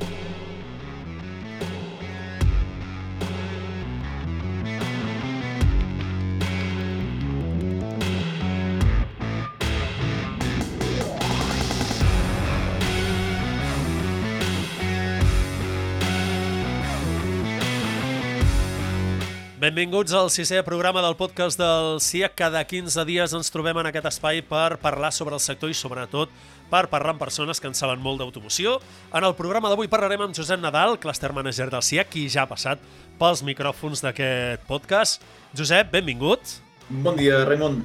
Thank you. Benvinguts al sisè programa del podcast del CIA. Cada 15 dies ens trobem en aquest espai per parlar sobre el sector i sobretot per parlar amb persones que en saben molt d'automoció. En el programa d'avui parlarem amb Josep Nadal, cluster manager del CIA, qui ja ha passat pels micròfons d'aquest podcast. Josep, benvingut. Bon dia, Raimon.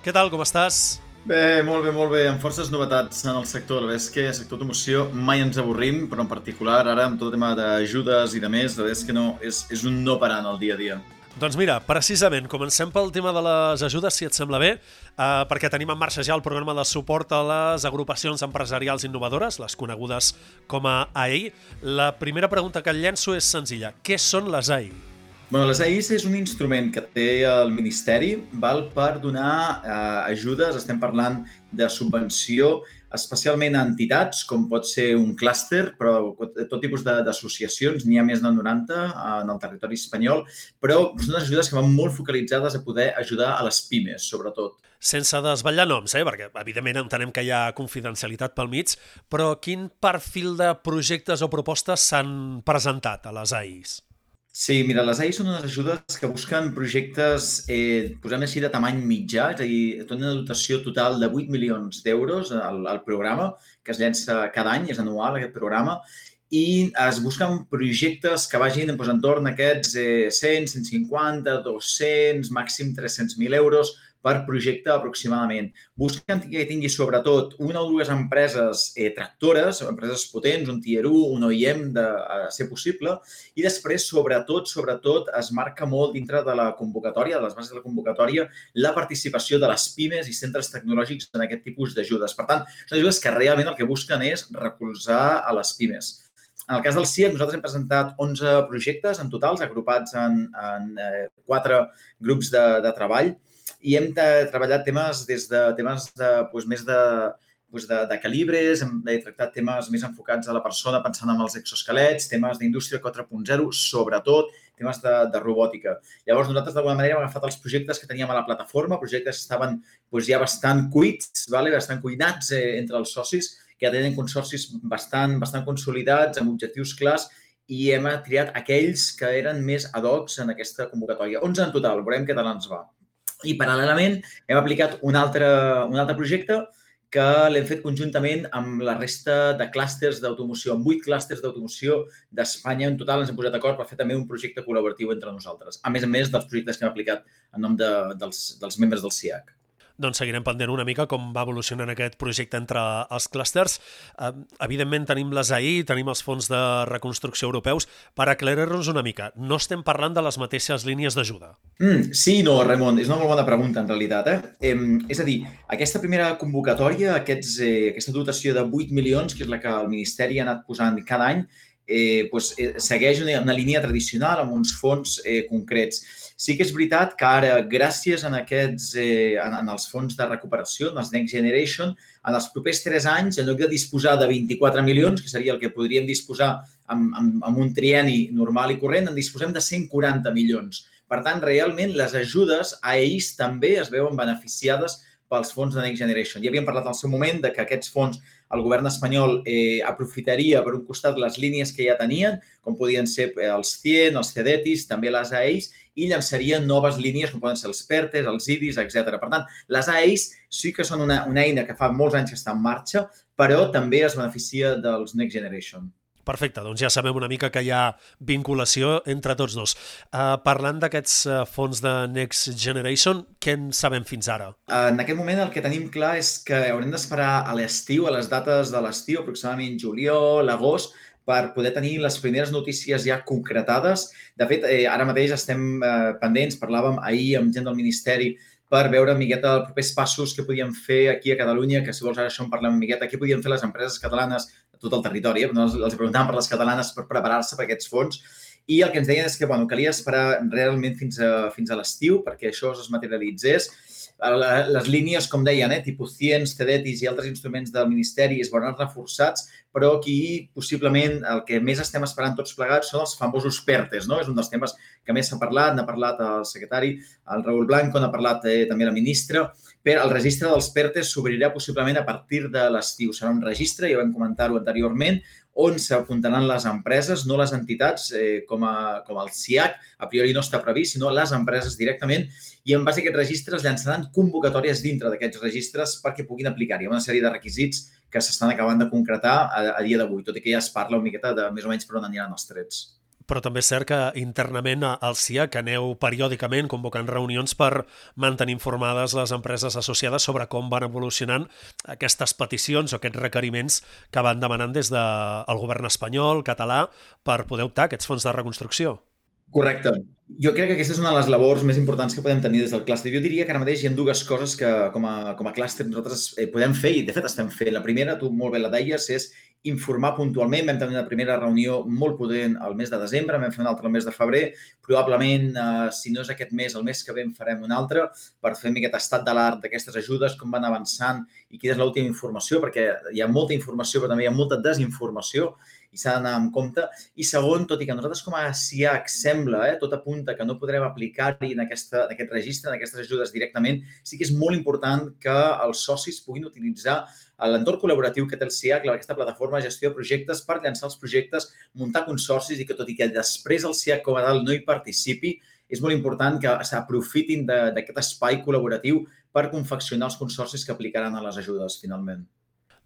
Què tal, com estàs? Bé, molt bé, molt bé, amb forces novetats en el sector. La veritat és que el sector d'automoció mai ens avorrim, però en particular ara amb tot el tema d'ajudes i de més, la veritat és que no, és, és un no parar en el dia a dia. Doncs mira, precisament, comencem pel tema de les ajudes, si et sembla bé, eh, perquè tenim en marxa ja el programa de suport a les agrupacions empresarials innovadores, les conegudes com a AI. La primera pregunta que et llenço és senzilla. Què són les AI? Bueno, les AIs és un instrument que té el Ministeri val, per donar eh, ajudes, estem parlant de subvenció especialment a entitats, com pot ser un clúster, però tot tipus d'associacions, n'hi ha més de 90 en el territori espanyol, però són ajudes que van molt focalitzades a poder ajudar a les pimes, sobretot. Sense desvetllar noms, eh? perquè evidentment entenem que hi ha confidencialitat pel mig, però quin perfil de projectes o propostes s'han presentat a les AIs? Sí, mira, les AI són unes ajudes que busquen projectes, eh, posem així, de tamany mitjà, és a dir, tenen una dotació total de 8 milions d'euros al, al programa, que es llença cada any, és anual aquest programa, i es busquen projectes que vagin doncs, entorn a aquests eh, 100, 150, 200, màxim 300.000 euros, per projecte aproximadament. Busquen que tingui sobretot una o dues empreses eh, tractores, empreses potents, un tier 1, un OEM de a ser possible, i després, sobretot, sobretot, es marca molt dintre de la convocatòria, de les bases de la convocatòria, la participació de les pimes i centres tecnològics en aquest tipus d'ajudes. Per tant, són ajudes que realment el que busquen és recolzar a les pimes. En el cas del CIEC, nosaltres hem presentat 11 projectes en totals, agrupats en, en eh, quatre grups de, de treball, i hem de, treballat temes des de temes de, doncs, més de, doncs de, de calibres, hem de tractat temes més enfocats a la persona pensant en els exosquelets, temes d'indústria 4.0, sobretot temes de, de robòtica. Llavors, nosaltres d'alguna manera hem agafat els projectes que teníem a la plataforma, projectes que estaven doncs, ja bastant cuits, vale? bastant cuinats eh, entre els socis, que ja tenen consorcis bastant, bastant consolidats, amb objectius clars, i hem triat aquells que eren més ad hoc en aquesta convocatòria. 11 en total, veurem què tal ens va. I paral·lelament hem aplicat un altre, un altre projecte que l'hem fet conjuntament amb la resta de clústers d'automoció, amb vuit clústers d'automoció d'Espanya. En total ens hem posat d'acord per fer també un projecte col·laboratiu entre nosaltres, a més a més dels projectes que hem aplicat en nom de, dels, dels membres del CIAC doncs seguirem pendent una mica com va evolucionant aquest projecte entre els clústers. Eh, evidentment tenim les AI, tenim els fons de reconstrucció europeus. Per aclarir-nos una mica, no estem parlant de les mateixes línies d'ajuda? Mm, sí no, Ramon, és una molt bona pregunta en realitat. Eh? Eh, és a dir, aquesta primera convocatòria, aquests, eh, aquesta dotació de 8 milions, que és la que el Ministeri ha anat posant cada any, eh, doncs, eh, segueix una, una línia tradicional amb uns fons eh, concrets. Sí que és veritat que ara, gràcies en aquests, eh, en, en els fons de recuperació, en els Next Generation, en els propers tres anys, en lloc de disposar de 24 milions, que seria el que podríem disposar amb, amb, amb un trieni normal i corrent, en disposem de 140 milions. Per tant, realment, les ajudes a ells també es veuen beneficiades pels fons de Next Generation. Ja havíem parlat al seu moment de que aquests fons el govern espanyol eh, aprofitaria per un costat les línies que ja tenien, com podien ser eh, els CIEN, els CEDETIS, també les AEIs, i llançarien noves línies com poden ser els PERTES, els IDIs, etc. Per tant, les AEIs sí que són una, una eina que fa molts anys que està en marxa, però també es beneficia dels Next Generation. Perfecte, doncs ja sabem una mica que hi ha vinculació entre tots dos. Uh, parlant d'aquests uh, fons de Next Generation, què en sabem fins ara? En aquest moment el que tenim clar és que haurem d'esperar a l'estiu, a les dates de l'estiu, aproximadament juliol, agost, per poder tenir les primeres notícies ja concretades. De fet, eh, ara mateix estem eh, pendents, parlàvem ahir amb gent del Ministeri per veure miqueta els propers passos que podíem fer aquí a Catalunya, que si vols ara això en parlem miqueta, què podien fer les empreses catalanes tot el territori. Eh? Els, preguntàvem per les catalanes per preparar-se per aquests fons i el que ens deien és que bueno, calia esperar realment fins a, fins a l'estiu perquè això es materialitzés les línies, com deien, eh, tipus CIENS, CEDETIS i altres instruments del Ministeri es veuran reforçats, però aquí possiblement el que més estem esperant tots plegats són els famosos PERTES, no? És un dels temes que més s'ha parlat, n'ha parlat el secretari, el Raül Blanco, n'ha parlat eh, també la ministra, però el registre dels PERTES s'obrirà possiblement a partir de l'estiu. Serà un registre, ja vam comentar-ho anteriorment, on s'apuntaran les empreses, no les entitats eh, com, a, com el CIAC, a priori no està previst, sinó les empreses directament, i en base a aquests registres llançaran convocatòries dintre d'aquests registres perquè puguin aplicar-hi. Una sèrie de requisits que s'estan acabant de concretar a, a dia d'avui, tot i que ja es parla una miqueta de més o menys per on aniran els trets però també és cert que internament al CIA que aneu periòdicament convocant reunions per mantenir informades les empreses associades sobre com van evolucionant aquestes peticions o aquests requeriments que van demanant des del govern espanyol, català, per poder optar a aquests fons de reconstrucció. Correcte. Jo crec que aquesta és una de les labors més importants que podem tenir des del clúster. Jo diria que ara mateix hi ha dues coses que com a, com a clúster nosaltres eh, podem fer i de fet estem fent. La primera, tu molt bé la deies, és informar puntualment. Vam tenir una primera reunió molt potent al mes de desembre, vam fer una altra al mes de febrer. Probablement, eh, si no és aquest mes, el mes que ve en farem una altra per fer aquest estat de l'art d'aquestes ajudes, com van avançant i quina és l'última informació, perquè hi ha molta informació, però també hi ha molta desinformació i s'ha d'anar amb compte. I segon, tot i que nosaltres com a SIAC sembla, eh, tot apunta que no podrem aplicar-hi en, aquesta, en aquest registre, en aquestes ajudes directament, sí que és molt important que els socis puguin utilitzar l'entorn col·laboratiu que té el CIAC, aquesta plataforma de gestió de projectes, per llançar els projectes, muntar consorcis i que tot i que després el CIAC com a dalt no hi participi, és molt important que s'aprofitin d'aquest espai col·laboratiu per confeccionar els consorcis que aplicaran a les ajudes, finalment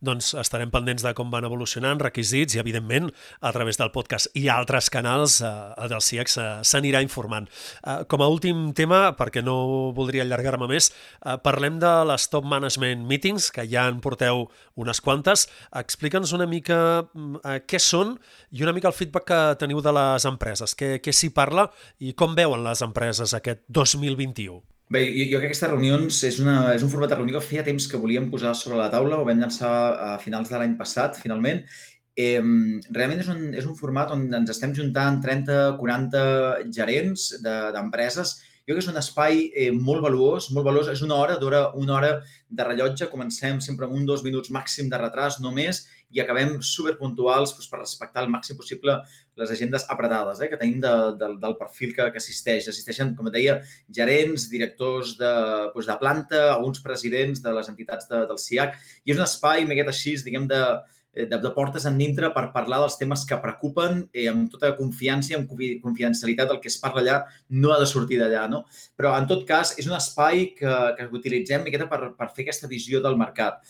doncs estarem pendents de com van evolucionant requisits i, evidentment, a través del podcast i altres canals eh, del CIEX s'anirà informant. Eh, com a últim tema, perquè no voldria allargar-me més, eh, parlem de les Top Management Meetings, que ja en porteu unes quantes. Explica'ns una mica eh, què són i una mica el feedback que teniu de les empreses, què, què s'hi parla i com veuen les empreses aquest 2021. Bé, jo, jo crec que aquestes reunions és, una, és un format de reunió que feia temps que volíem posar sobre la taula, ho vam llançar a finals de l'any passat, finalment. Eh, realment és un, és un format on ens estem juntant 30-40 gerents d'empreses de, jo crec que és un espai eh, molt valuós, molt valuós. És una hora, dura una hora de rellotge. Comencem sempre amb un dos minuts màxim de retras només i acabem superpuntuals doncs, per respectar el màxim possible les agendes apretades eh, que tenim de, de, del perfil que, que assisteix. Assisteixen, com deia, gerents, directors de, doncs, de planta, alguns presidents de les entitats de, del CIAC. I és un espai, aquest així, diguem, de, Eh, de, de portes endintre per parlar dels temes que preocupen eh, amb tota confiança i amb confidencialitat el que es parla allà no ha de sortir d'allà, no? Però, en tot cas, és un espai que, que utilitzem miqueta per, per fer aquesta visió del mercat.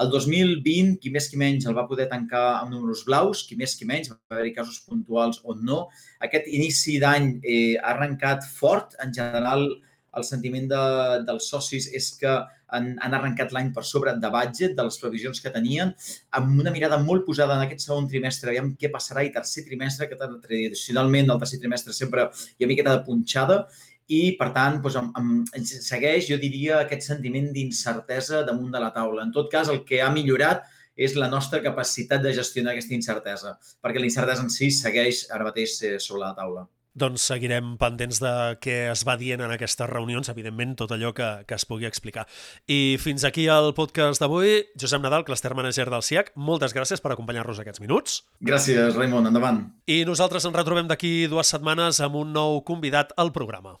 El 2020, qui més qui menys el va poder tancar amb números blaus, qui més qui menys, va haver-hi casos puntuals o no. Aquest inici d'any eh, ha arrencat fort. En general, el sentiment de, dels socis és que han, han arrencat l'any per sobre de budget, de les previsions que tenien, amb una mirada molt posada en aquest segon trimestre, aviam què passarà, i tercer trimestre, que tradicionalment el tercer trimestre sempre hi ha miqueta de punxada, i, per tant, doncs, amb, amb, segueix, jo diria, aquest sentiment d'incertesa damunt de la taula. En tot cas, el que ha millorat és la nostra capacitat de gestionar aquesta incertesa, perquè la incertesa en si segueix ara mateix eh, sobre la taula. Doncs seguirem pendents de què es va dient en aquestes reunions, evidentment, tot allò que, que es pugui explicar. I fins aquí el podcast d'avui. Josep Nadal, cluster manager del CIAC, moltes gràcies per acompanyar-nos aquests minuts. Gràcies, Raimon. Endavant. I nosaltres ens retrobem d'aquí dues setmanes amb un nou convidat al programa.